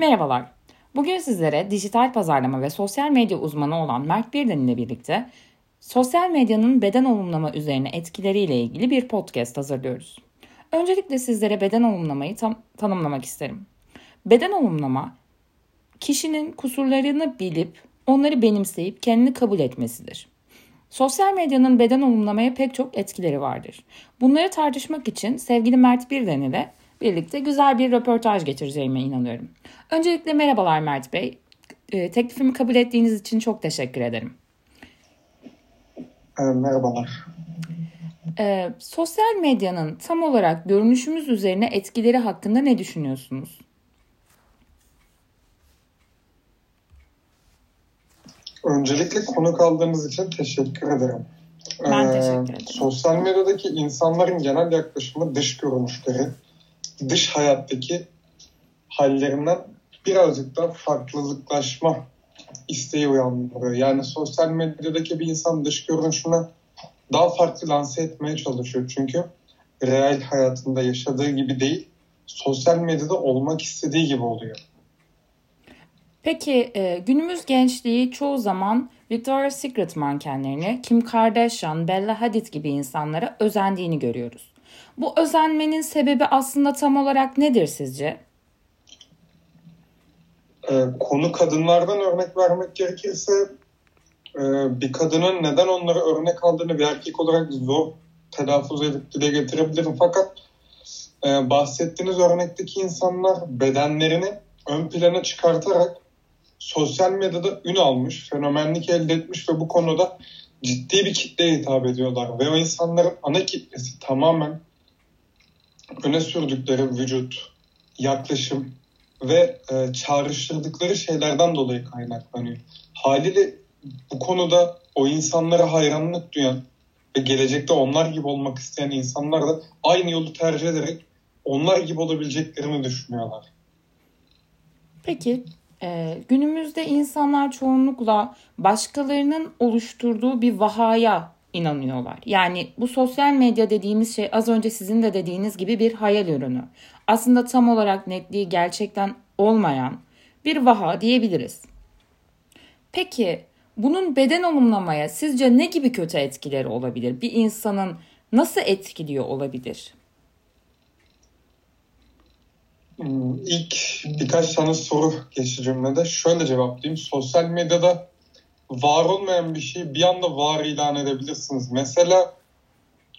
Merhabalar, bugün sizlere dijital pazarlama ve sosyal medya uzmanı olan Mert Birden ile birlikte sosyal medyanın beden olumlama üzerine etkileriyle ilgili bir podcast hazırlıyoruz. Öncelikle sizlere beden olumlamayı tanımlamak isterim. Beden olumlama, kişinin kusurlarını bilip, onları benimseyip, kendini kabul etmesidir. Sosyal medyanın beden olumlamaya pek çok etkileri vardır. Bunları tartışmak için sevgili Mert Birden ile birlikte güzel bir röportaj getireceğime inanıyorum. Öncelikle merhabalar Mert Bey. teklifimi kabul ettiğiniz için çok teşekkür ederim. E, merhabalar. E, sosyal medyanın tam olarak görünüşümüz üzerine etkileri hakkında ne düşünüyorsunuz? Öncelikle konu kaldığınız için teşekkür ederim. Ben teşekkür ederim. sosyal medyadaki insanların genel yaklaşımı dış görünüşleri, dış hayattaki hallerinden birazcık da farklılıklaşma isteği uyandırıyor. Yani sosyal medyadaki bir insan dış görünüşünü daha farklı lanse etmeye çalışıyor. Çünkü real hayatında yaşadığı gibi değil, sosyal medyada olmak istediği gibi oluyor. Peki e, günümüz gençliği çoğu zaman Victoria's Secret mankenlerini Kim Kardashian, Bella Hadid gibi insanlara özendiğini görüyoruz. Bu özenmenin sebebi aslında tam olarak nedir sizce? E, konu kadınlardan örnek vermek gerekirse e, bir kadının neden onları örnek aldığını bir erkek olarak zor telaffuz edip dile getirebilirim. Fakat e, bahsettiğiniz örnekteki insanlar bedenlerini ön plana çıkartarak sosyal medyada ün almış, fenomenlik elde etmiş ve bu konuda ciddi bir kitle hitap ediyorlar ve o insanların ana kitlesi tamamen öne sürdükleri vücut, yaklaşım ve e, çağrıştırdıkları şeylerden dolayı kaynaklanıyor. Haliyle bu konuda o insanlara hayranlık duyan ve gelecekte onlar gibi olmak isteyen insanlar da aynı yolu tercih ederek onlar gibi olabileceklerini düşünüyorlar. Peki, E günümüzde insanlar çoğunlukla başkalarının oluşturduğu bir vahaya inanıyorlar. Yani bu sosyal medya dediğimiz şey az önce sizin de dediğiniz gibi bir hayal ürünü. Aslında tam olarak netliği gerçekten olmayan bir vaha diyebiliriz. Peki bunun beden olumlamaya sizce ne gibi kötü etkileri olabilir? Bir insanın nasıl etkiliyor olabilir? Hmm, ilk birkaç tane soru geçti cümlede. Şöyle cevaplayayım. Sosyal medyada var olmayan bir şeyi bir anda var ilan edebilirsiniz. Mesela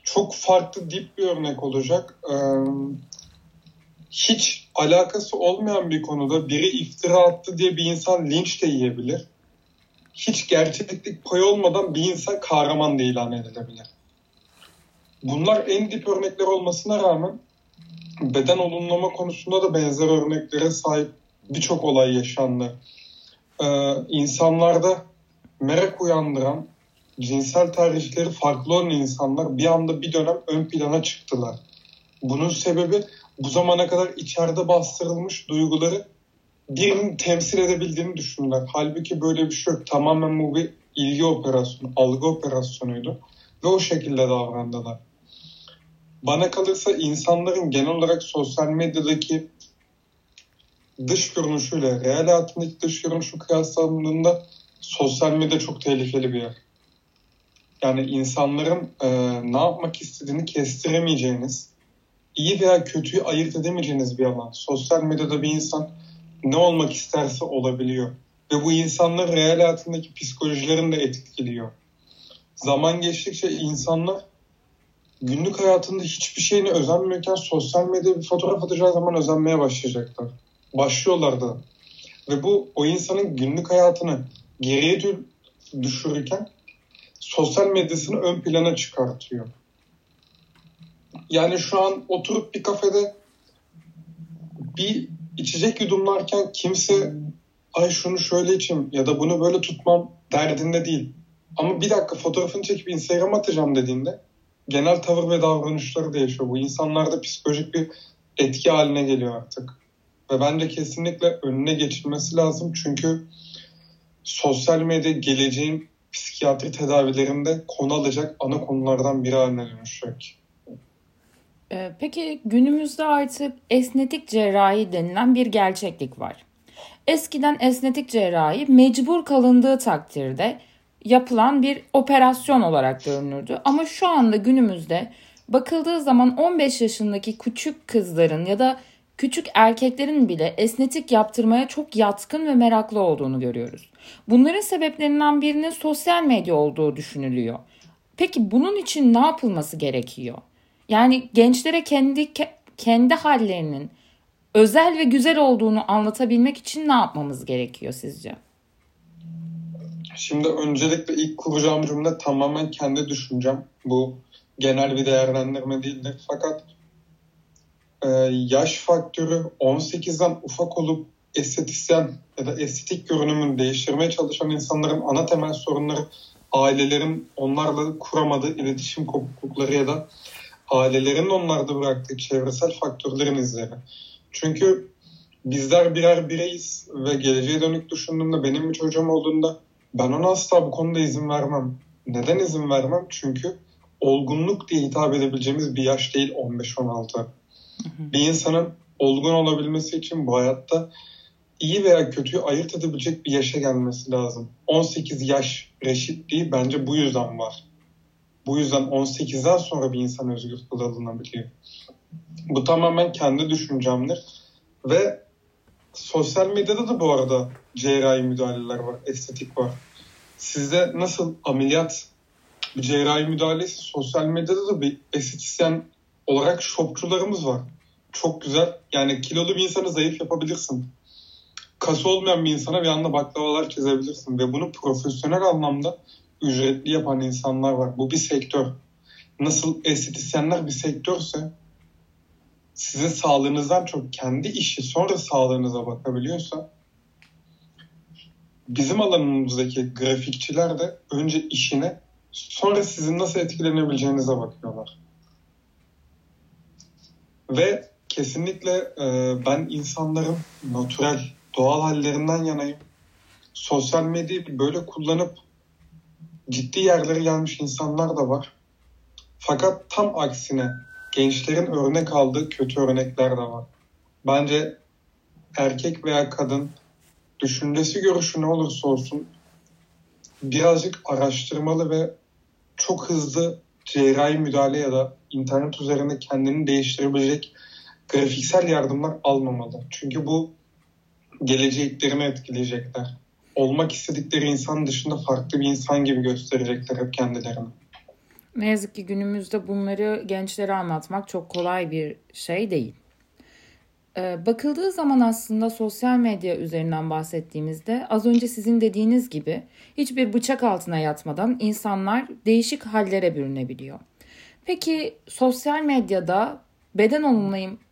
çok farklı dip bir örnek olacak. Hiç alakası olmayan bir konuda biri iftira attı diye bir insan linç de yiyebilir. Hiç gerçeklik payı olmadan bir insan kahraman de ilan edilebilir. Bunlar en dip örnekler olmasına rağmen beden olumlama konusunda da benzer örneklere sahip birçok olay yaşandı. Ee, insanlarda merak uyandıran, cinsel tarihleri farklı olan insanlar bir anda bir dönem ön plana çıktılar. Bunun sebebi bu zamana kadar içeride bastırılmış duyguları birini temsil edebildiğini düşündüler. Halbuki böyle bir şey yok. Tamamen bu bir ilgi operasyonu, algı operasyonuydu. Ve o şekilde davrandılar. bana kalırsa insanların genel olarak sosyal medyadaki dış görünüşüyle, real hayatındaki dış görünüşü kıyaslandığında sosyal medya çok tehlikeli bir yer. Yani insanların e, ne yapmak istediğini kestiremeyeceğiniz, iyi veya kötüyü ayırt edemeyeceğiniz bir alan. Sosyal medyada bir insan ne olmak isterse olabiliyor. Ve bu insanlar real hayatındaki psikolojilerini de etkiliyor. Zaman geçtikçe insanlar günlük hayatında hiçbir şeyini özenmiyorken... sosyal medya bir fotoğraf atacağı zaman özenmeye başlayacaklar. Başlıyorlar Ve bu o insanın günlük hayatını geriye düşürürken sosyal medyasını ön plana çıkartıyor. Yani şu an oturup bir kafede bir içecek yudumlarken kimse ay şunu şöyle içeyim ya da bunu böyle tutmam derdinde değil. Ama bir dakika fotoğrafını çekip Instagram atacağım dediğinde genel tavır ve davranışları değişiyor. Bu insanlarda psikolojik bir etki haline geliyor artık. Ve bence kesinlikle önüne geçilmesi lazım. Çünkü sosyal medya geleceğin psikiyatri tedavilerinde konu alacak ana konulardan biri haline dönüşecek. Peki günümüzde artık esnetik cerrahi denilen bir gerçeklik var. Eskiden esnetik cerrahi mecbur kalındığı takdirde yapılan bir operasyon olarak görünürdü. Ama şu anda günümüzde bakıldığı zaman 15 yaşındaki küçük kızların ya da küçük erkeklerin bile esnetik yaptırmaya çok yatkın ve meraklı olduğunu görüyoruz. Bunların sebeplerinden birinin sosyal medya olduğu düşünülüyor. Peki bunun için ne yapılması gerekiyor? Yani gençlere kendi kendi hallerinin özel ve güzel olduğunu anlatabilmek için ne yapmamız gerekiyor sizce? Şimdi öncelikle ilk kuracağım cümle tamamen kendi düşüncem. Bu genel bir değerlendirme değildir. Fakat e, yaş faktörü 18'den ufak olup estetisyen ya da estetik görünümünü değiştirmeye çalışan insanların ana temel sorunları ailelerin onlarla kuramadığı iletişim kopuklukları ya da ailelerin onlarda bıraktığı çevresel faktörlerin izleri. Çünkü bizler birer bireyiz ve geleceğe dönük düşündüğümde benim bir çocuğum olduğunda Ben ona asla bu konuda izin vermem. Neden izin vermem? Çünkü olgunluk diye hitap edebileceğimiz bir yaş değil 15-16. Bir insanın olgun olabilmesi için bu hayatta iyi veya kötü ayırt edebilecek bir yaşa gelmesi lazım. 18 yaş reşitliği bence bu yüzden var. Bu yüzden 18'den sonra bir insan özgür kılalınabiliyor. Bu tamamen kendi düşüncemdir. Ve Sosyal medyada da bu arada cerrahi müdahaleler var, estetik var. Sizde nasıl ameliyat bir cerrahi müdahalesi sosyal medyada da bir estetisyen olarak şopçularımız var. Çok güzel. Yani kilolu bir insanı zayıf yapabilirsin. Kası olmayan bir insana bir anda baklavalar çizebilirsin. Ve bunu profesyonel anlamda ücretli yapan insanlar var. Bu bir sektör. Nasıl estetisyenler bir sektörse size sağlığınızdan çok kendi işi sonra sağlığınıza bakabiliyorsa bizim alanımızdaki grafikçiler de önce işine sonra sizin nasıl etkilenebileceğinize bakıyorlar. Ve kesinlikle e, ben insanların natural doğal hallerinden yanayım. Sosyal medyayı böyle kullanıp ciddi yerlere gelmiş insanlar da var. Fakat tam aksine gençlerin örnek aldığı kötü örnekler de var. Bence erkek veya kadın düşüncesi görüşü ne olursa olsun birazcık araştırmalı ve çok hızlı cerrahi müdahale ya da internet üzerinde kendini değiştirebilecek grafiksel yardımlar almamalı. Çünkü bu geleceklerimi etkileyecekler. Olmak istedikleri insan dışında farklı bir insan gibi gösterecekler hep kendilerini. Ne yazık ki günümüzde bunları gençlere anlatmak çok kolay bir şey değil. Bakıldığı zaman aslında sosyal medya üzerinden bahsettiğimizde az önce sizin dediğiniz gibi hiçbir bıçak altına yatmadan insanlar değişik hallere bürünebiliyor. Peki sosyal medyada beden olumlayım,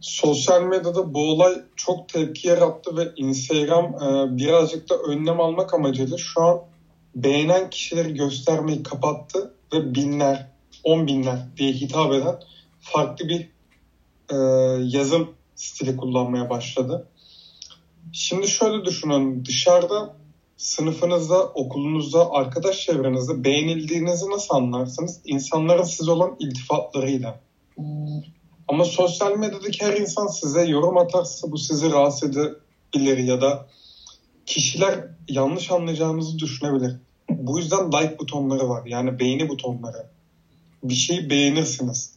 Sosyal medyada bu olay çok tepki yarattı ve Instagram e, birazcık da önlem almak amacıyla şu an beğenen kişileri göstermeyi kapattı. ve binler, on binler diye hitap eden farklı bir e, yazım stili kullanmaya başladı. Şimdi şöyle düşünün, dışarıda sınıfınızda, okulunuzda, arkadaş çevrenizde beğenildiğinizi nasıl anlarsınız? İnsanların size olan iltifatlarıyla. Ama sosyal medyadaki her insan size yorum atarsa bu sizi rahatsız edebilir ya da kişiler yanlış anlayacağınızı düşünebilir. Bu yüzden like butonları var. Yani beğeni butonları. Bir şey beğenirsiniz.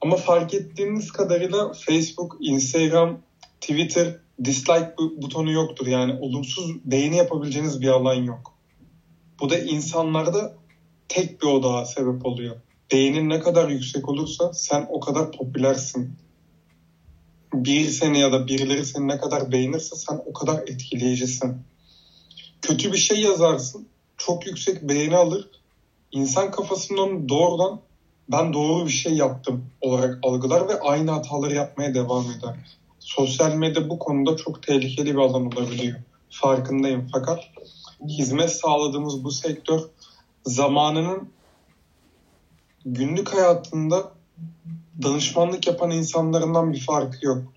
Ama fark ettiğiniz kadarıyla Facebook, Instagram, Twitter dislike butonu yoktur. Yani olumsuz beğeni yapabileceğiniz bir alan yok. Bu da insanlarda tek bir odağa sebep oluyor. Beğenin ne kadar yüksek olursa sen o kadar popülersin. Bir seni ya da birileri seni ne kadar beğenirse sen o kadar etkileyicisin. Kötü bir şey yazarsın. çok yüksek beğeni alır. İnsan kafasından doğrudan ben doğru bir şey yaptım olarak algılar ve aynı hataları yapmaya devam eder. Sosyal medya bu konuda çok tehlikeli bir alan olabiliyor. Farkındayım fakat hizmet sağladığımız bu sektör zamanının günlük hayatında danışmanlık yapan insanlarından bir farkı yok.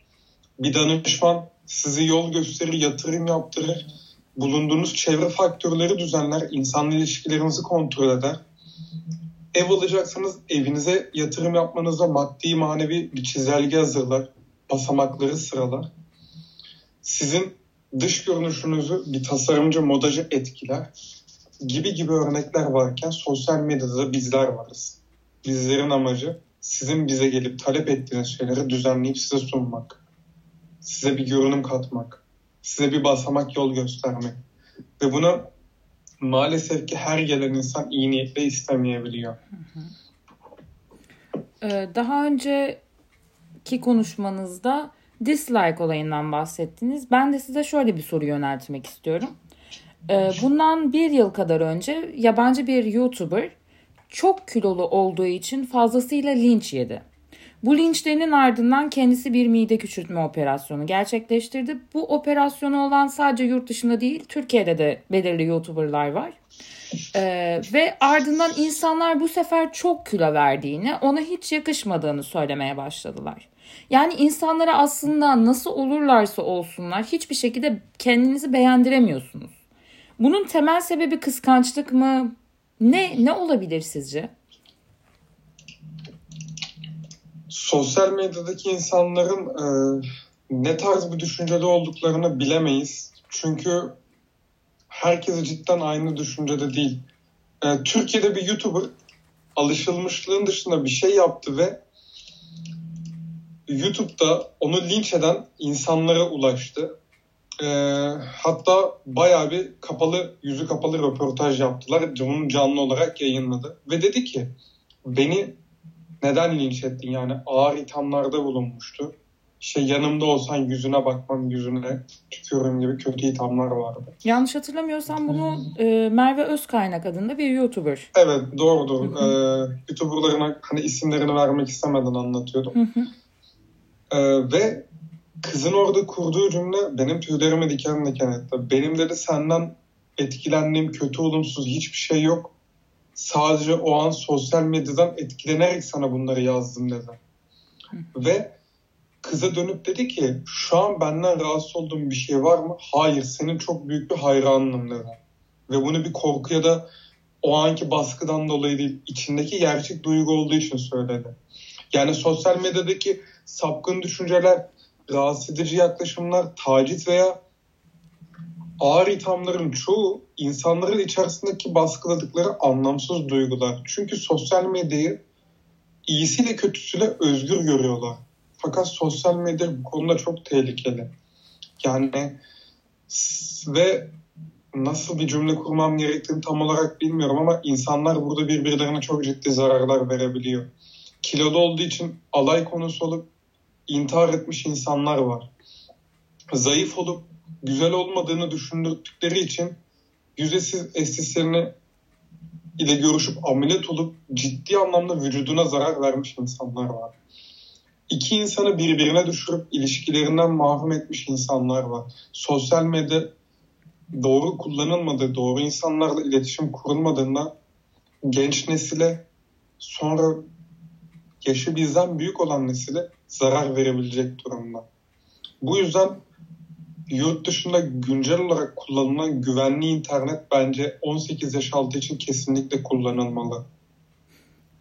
Bir danışman sizi yol gösterir, yatırım yaptırır. bulunduğunuz çevre faktörleri düzenler, insan ilişkilerinizi kontrol eder. Ev alacaksanız evinize yatırım yapmanızda maddi manevi bir çizelge hazırlar, basamakları sıralar. Sizin dış görünüşünüzü bir tasarımcı modacı etkiler gibi gibi örnekler varken sosyal medyada bizler varız. Bizlerin amacı sizin bize gelip talep ettiğiniz şeyleri düzenleyip size sunmak, size bir görünüm katmak. size bir basamak yol göstermek. Ve bunu maalesef ki her gelen insan iyi niyetle istemeyebiliyor. Daha önceki konuşmanızda dislike olayından bahsettiniz. Ben de size şöyle bir soru yöneltmek istiyorum. Bundan bir yıl kadar önce yabancı bir YouTuber çok kilolu olduğu için fazlasıyla linç yedi. Bu linçlerinin ardından kendisi bir mide küçültme operasyonu gerçekleştirdi. Bu operasyonu olan sadece yurt dışında değil Türkiye'de de belirli youtuberlar var. Ee, ve ardından insanlar bu sefer çok kilo verdiğini ona hiç yakışmadığını söylemeye başladılar. Yani insanlara aslında nasıl olurlarsa olsunlar hiçbir şekilde kendinizi beğendiremiyorsunuz. Bunun temel sebebi kıskançlık mı? Ne, ne olabilir sizce? sosyal medyadaki insanların e, ne tarz bir düşüncede olduklarını bilemeyiz. Çünkü herkes cidden aynı düşüncede değil. E, Türkiye'de bir YouTuber alışılmışlığın dışında bir şey yaptı ve YouTube'da onu linç eden insanlara ulaştı. E, hatta bayağı bir kapalı, yüzü kapalı röportaj yaptılar. Bunu canlı olarak yayınladı. Ve dedi ki, beni neden linç ettin yani ağır ithamlarda bulunmuştu. şey yanımda olsan yüzüne bakmam yüzüne tutuyorum gibi kötü ithamlar vardı. Yanlış hatırlamıyorsam hmm. bunu e, Merve Özkaynak adında bir YouTuber. Evet doğrudur. e, YouTuberlarına hani isimlerini vermek istemeden anlatıyordum. e, ve kızın orada kurduğu cümle benim tüylerimi diken diken etti. Benim dedi senden etkilendiğim kötü olumsuz hiçbir şey yok. sadece o an sosyal medyadan etkilenerek sana bunları yazdım dedi. Ve kıza dönüp dedi ki şu an benden rahatsız olduğum bir şey var mı? Hayır senin çok büyük bir hayranlığın dedi. Ve bunu bir korku ya da o anki baskıdan dolayı değil içindeki gerçek duygu olduğu için söyledi. Yani sosyal medyadaki sapkın düşünceler, rahatsız edici yaklaşımlar, taciz veya ağır ithamların çoğu insanların içerisindeki baskıladıkları anlamsız duygular. Çünkü sosyal medyayı iyisiyle kötüsüyle özgür görüyorlar. Fakat sosyal medya bu konuda çok tehlikeli. Yani ve nasıl bir cümle kurmam gerektiğini tam olarak bilmiyorum ama insanlar burada birbirlerine çok ciddi zararlar verebiliyor. Kilolu olduğu için alay konusu olup intihar etmiş insanlar var. Zayıf olup güzel olmadığını düşündürttükleri için ...yüzesiz estetiklerini ile görüşüp ameliyat olup ciddi anlamda vücuduna zarar vermiş insanlar var. İki insanı birbirine düşürüp ilişkilerinden mahrum etmiş insanlar var. Sosyal medya doğru kullanılmadığı, doğru insanlarla iletişim kurulmadığında genç nesile sonra yaşı bizden büyük olan nesile zarar verebilecek durumda. Bu yüzden Yurt dışında güncel olarak kullanılan güvenli internet bence 18 yaş altı için kesinlikle kullanılmalı.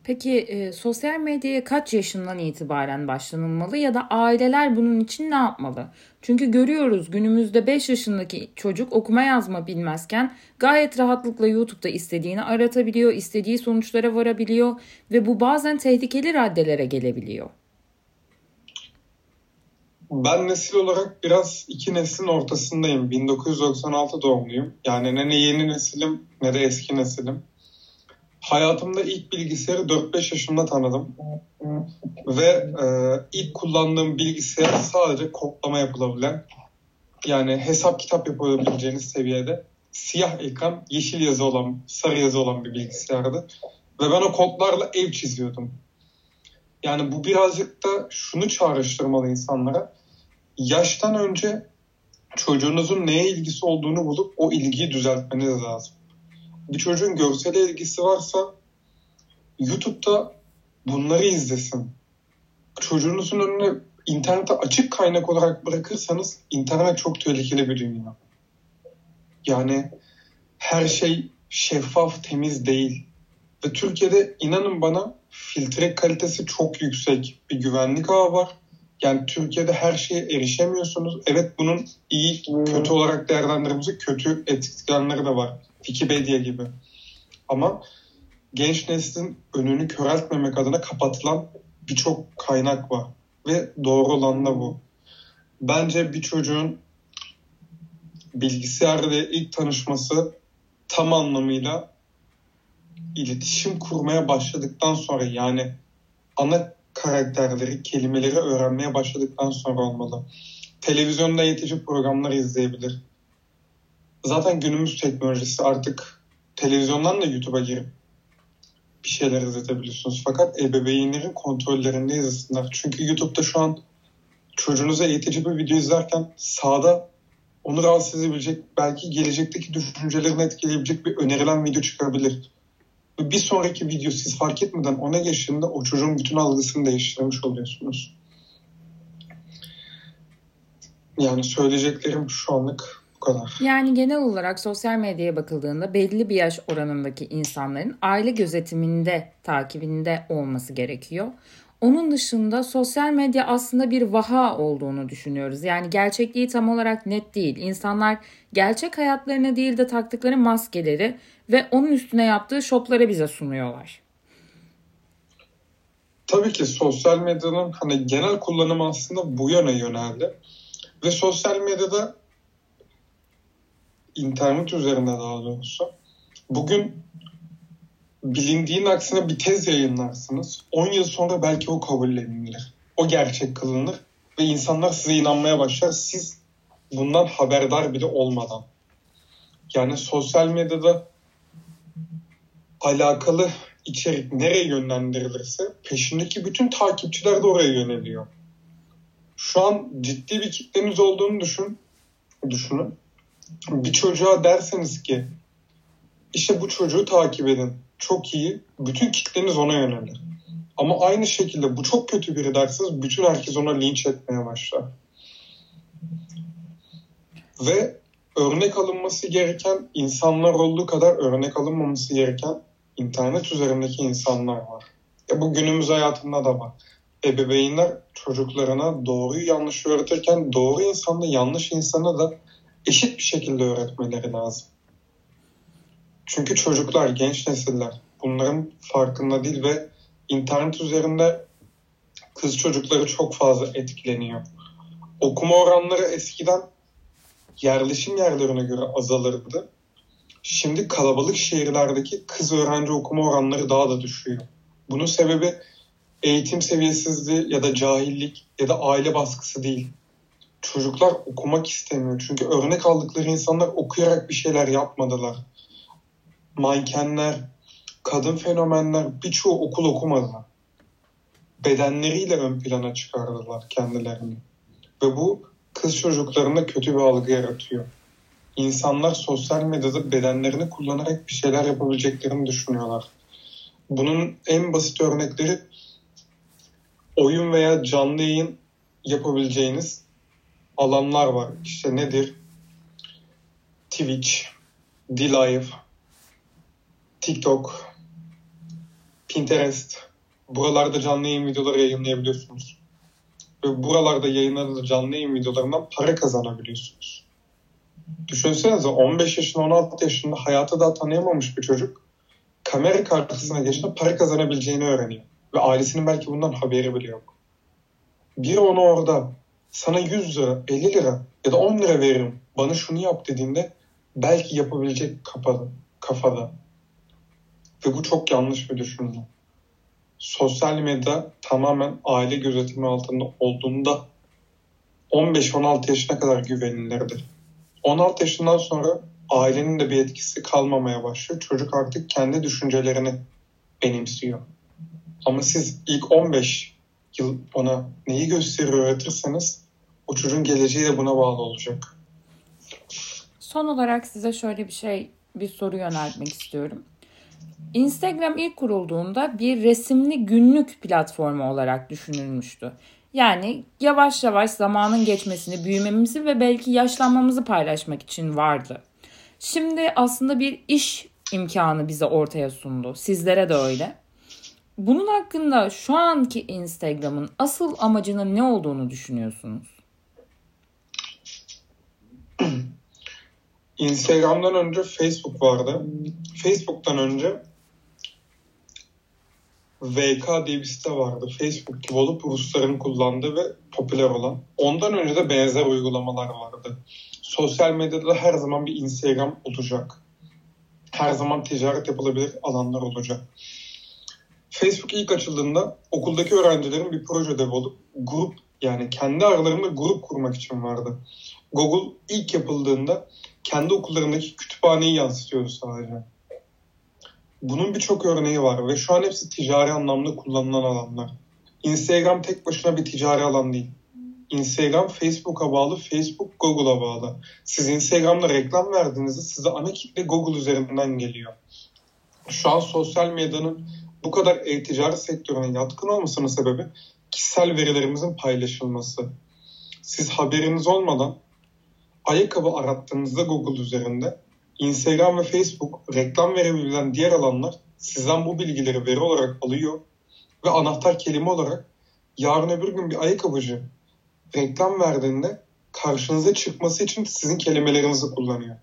Peki e, sosyal medyaya kaç yaşından itibaren başlanılmalı ya da aileler bunun için ne yapmalı? Çünkü görüyoruz günümüzde 5 yaşındaki çocuk okuma yazma bilmezken gayet rahatlıkla YouTube'da istediğini aratabiliyor, istediği sonuçlara varabiliyor ve bu bazen tehlikeli raddelere gelebiliyor. ben nesil olarak biraz iki neslin ortasındayım. 1996 doğumluyum. Yani ne, ne yeni nesilim ne de eski nesilim. Hayatımda ilk bilgisayarı 4-5 yaşımda tanıdım. Ve e, ilk kullandığım bilgisayar sadece koklama yapılabilen, yani hesap kitap yapabileceğiniz seviyede siyah ekran, yeşil yazı olan, sarı yazı olan bir bilgisayardı. Ve ben o kodlarla ev çiziyordum. Yani bu birazcık da şunu çağrıştırmalı insanlara. yaştan önce çocuğunuzun neye ilgisi olduğunu bulup o ilgiyi düzeltmeniz lazım. Bir çocuğun görsel ilgisi varsa YouTube'da bunları izlesin. Çocuğunuzun önüne interneti açık kaynak olarak bırakırsanız internet çok tehlikeli bir dünya. Yani her şey şeffaf, temiz değil. Ve Türkiye'de inanın bana filtre kalitesi çok yüksek bir güvenlik ağı var. Yani Türkiye'de her şeye erişemiyorsunuz. Evet bunun iyi, kötü hmm. olarak değerlendirilmesi kötü etkilenleri de var. Wikipedia gibi. Ama genç neslin önünü köreltmemek adına kapatılan birçok kaynak var. Ve doğru olan da bu. Bence bir çocuğun bilgisayarda ilk tanışması tam anlamıyla iletişim kurmaya başladıktan sonra yani ana karakterleri, kelimeleri öğrenmeye başladıktan sonra olmalı. Televizyonda yetişip programlar izleyebilir. Zaten günümüz teknolojisi artık televizyondan da YouTube'a girip bir şeyler izletebiliyorsunuz. Fakat ebeveynlerin kontrollerinde izlesinler. Çünkü YouTube'da şu an çocuğunuza yetici bir video izlerken sağda onu rahatsız edebilecek, belki gelecekteki düşüncelerini etkileyebilecek bir önerilen video çıkabilir. bir sonraki video siz fark etmeden ona geçtiğinde o çocuğun bütün algısını değiştirmiş oluyorsunuz. Yani söyleyeceklerim şu anlık bu kadar. Yani genel olarak sosyal medyaya bakıldığında belli bir yaş oranındaki insanların aile gözetiminde, takibinde olması gerekiyor. Onun dışında sosyal medya aslında bir vaha olduğunu düşünüyoruz. Yani gerçekliği tam olarak net değil. İnsanlar gerçek hayatlarına değil de taktıkları maskeleri ve onun üstüne yaptığı şopları bize sunuyorlar. Tabii ki sosyal medyanın hani genel kullanımı aslında bu yana yöneldi. Ve sosyal medyada internet üzerinde daha doğrusu bugün bilindiğin aksine bir tez yayınlarsınız. 10 yıl sonra belki o kabullenilir. O gerçek kılınır ve insanlar size inanmaya başlar. Siz bundan haberdar bile olmadan. Yani sosyal medyada alakalı içerik nereye yönlendirilirse peşindeki bütün takipçiler de oraya yöneliyor. Şu an ciddi bir kitleniz olduğunu düşün, düşünün. Bir çocuğa derseniz ki işte bu çocuğu takip edin. çok iyi. Bütün kitleniz ona yönelir. Ama aynı şekilde bu çok kötü bir dersiniz, Bütün herkes ona linç etmeye başlar. Ve örnek alınması gereken insanlar olduğu kadar örnek alınmaması gereken internet üzerindeki insanlar var. E bu günümüz hayatında da var. Ebeveynler çocuklarına doğruyu yanlış öğretirken doğru insanla yanlış insana da eşit bir şekilde öğretmeleri lazım. Çünkü çocuklar, genç nesiller, bunların farkında değil ve internet üzerinde kız çocukları çok fazla etkileniyor. Okuma oranları eskiden yerleşim yerlerine göre azalırdı. Şimdi kalabalık şehirlerdeki kız öğrenci okuma oranları daha da düşüyor. Bunun sebebi eğitim seviyesizliği ya da cahillik ya da aile baskısı değil. Çocuklar okumak istemiyor. Çünkü örnek aldıkları insanlar okuyarak bir şeyler yapmadılar. maykenler, kadın fenomenler birçoğu okul okumadılar. Bedenleriyle ön plana çıkardılar kendilerini. Ve bu kız çocuklarında kötü bir algı yaratıyor. İnsanlar sosyal medyada bedenlerini kullanarak bir şeyler yapabileceklerini düşünüyorlar. Bunun en basit örnekleri oyun veya canlı yayın yapabileceğiniz alanlar var. İşte nedir? Twitch, D-Live, TikTok, Pinterest, buralarda canlı yayın videoları yayınlayabiliyorsunuz. Ve buralarda yayınladığınız canlı yayın videolarından para kazanabiliyorsunuz. Düşünsenize 15 yaşında, 16 yaşında hayatı daha tanıyamamış bir çocuk kamera karşısına geçince para kazanabileceğini öğreniyor. Ve ailesinin belki bundan haberi bile yok. bir onu orada sana 100 lira, 50 lira ya da 10 lira veririm bana şunu yap dediğinde belki yapabilecek kafada, kafada Ve bu çok yanlış bir düşünce. Sosyal medya tamamen aile gözetimi altında olduğunda 15-16 yaşına kadar güvenilirdi. 16 yaşından sonra ailenin de bir etkisi kalmamaya başlıyor. Çocuk artık kendi düşüncelerini benimsiyor. Ama siz ilk 15 yıl ona neyi gösterir öğretirseniz o çocuğun geleceği de buna bağlı olacak. Son olarak size şöyle bir şey bir soru yöneltmek istiyorum. Instagram ilk kurulduğunda bir resimli günlük platformu olarak düşünülmüştü. Yani yavaş yavaş zamanın geçmesini, büyümemizi ve belki yaşlanmamızı paylaşmak için vardı. Şimdi aslında bir iş imkanı bize ortaya sundu. Sizlere de öyle. Bunun hakkında şu anki Instagram'ın asıl amacının ne olduğunu düşünüyorsunuz? Instagram'dan önce Facebook vardı. Facebook'tan önce VK diye bir site vardı. Facebook gibi olup Rusların kullandığı ve popüler olan. Ondan önce de benzer uygulamalar vardı. Sosyal medyada her zaman bir Instagram olacak. Her zaman ticaret yapılabilir alanlar olacak. Facebook ilk açıldığında okuldaki öğrencilerin bir proje grup yani kendi aralarında grup kurmak için vardı. Google ilk yapıldığında kendi okullarındaki kütüphaneyi yansıtıyor sadece. Bunun birçok örneği var ve şu an hepsi ticari anlamda kullanılan alanlar. Instagram tek başına bir ticari alan değil. Instagram Facebook'a bağlı, Facebook Google'a bağlı. Siz Instagram'da reklam verdiğinizde size ana kitle Google üzerinden geliyor. Şu an sosyal medyanın bu kadar e ticari sektörüne yatkın olmasının sebebi kişisel verilerimizin paylaşılması. Siz haberiniz olmadan Ayakkabı arattığınızda Google üzerinde Instagram ve Facebook reklam verebilen diğer alanlar sizden bu bilgileri veri olarak alıyor ve anahtar kelime olarak yarın öbür gün bir ayakkabıcı reklam verdiğinde karşınıza çıkması için sizin kelimelerinizi kullanıyor.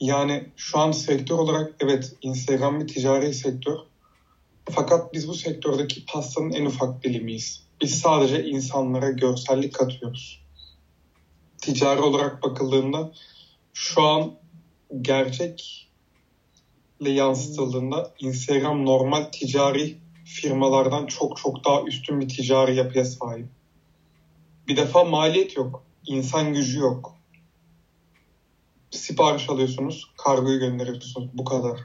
Yani şu an sektör olarak evet Instagram bir ticari sektör fakat biz bu sektördeki pastanın en ufak dilimiyiz. Biz sadece insanlara görsellik katıyoruz. ticari olarak bakıldığında şu an gerçek gerçekle yansıtıldığında Instagram normal ticari firmalardan çok çok daha üstün bir ticari yapıya sahip. Bir defa maliyet yok. insan gücü yok. Sipariş alıyorsunuz, kargoyu gönderiyorsunuz. Bu kadar.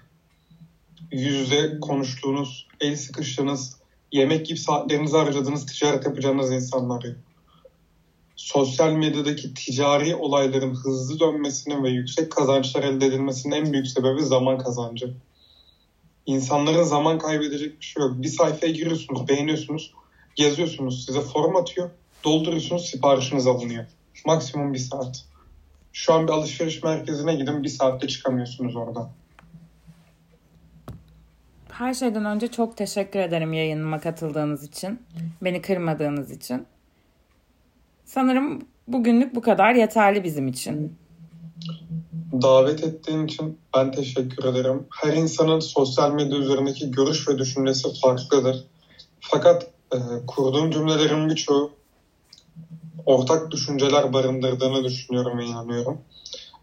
Yüz yüze konuştuğunuz, el sıkıştığınız, yemek gibi saatlerinizi harcadığınız, ticaret yapacağınız insanlar yok. sosyal medyadaki ticari olayların hızlı dönmesinin ve yüksek kazançlar elde edilmesinin en büyük sebebi zaman kazancı. İnsanların zaman kaybedecek bir şey yok. Bir sayfaya giriyorsunuz, beğeniyorsunuz, yazıyorsunuz, size form atıyor, dolduruyorsunuz, siparişiniz alınıyor. Maksimum bir saat. Şu an bir alışveriş merkezine gidin, bir saatte çıkamıyorsunuz orada. Her şeyden önce çok teşekkür ederim yayınıma katıldığınız için. Beni kırmadığınız için. sanırım bugünlük bu kadar yeterli bizim için. Davet ettiğin için ben teşekkür ederim. Her insanın sosyal medya üzerindeki görüş ve düşüncesi farklıdır. Fakat e, kurduğum cümlelerin birçoğu ortak düşünceler barındırdığını düşünüyorum ve inanıyorum.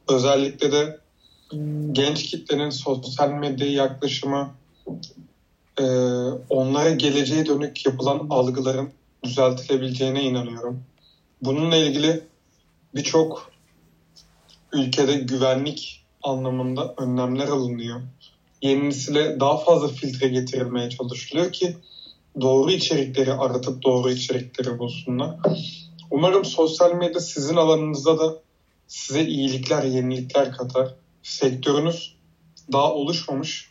Özellikle de genç kitlenin sosyal medya yaklaşımı, e, onlara geleceğe dönük yapılan algıların düzeltilebileceğine inanıyorum. Bununla ilgili birçok ülkede güvenlik anlamında önlemler alınıyor. Yenisiyle daha fazla filtre getirilmeye çalışılıyor ki doğru içerikleri aratıp doğru içerikleri bulsunlar. Umarım sosyal medya sizin alanınızda da size iyilikler, yenilikler katar. Sektörünüz daha oluşmamış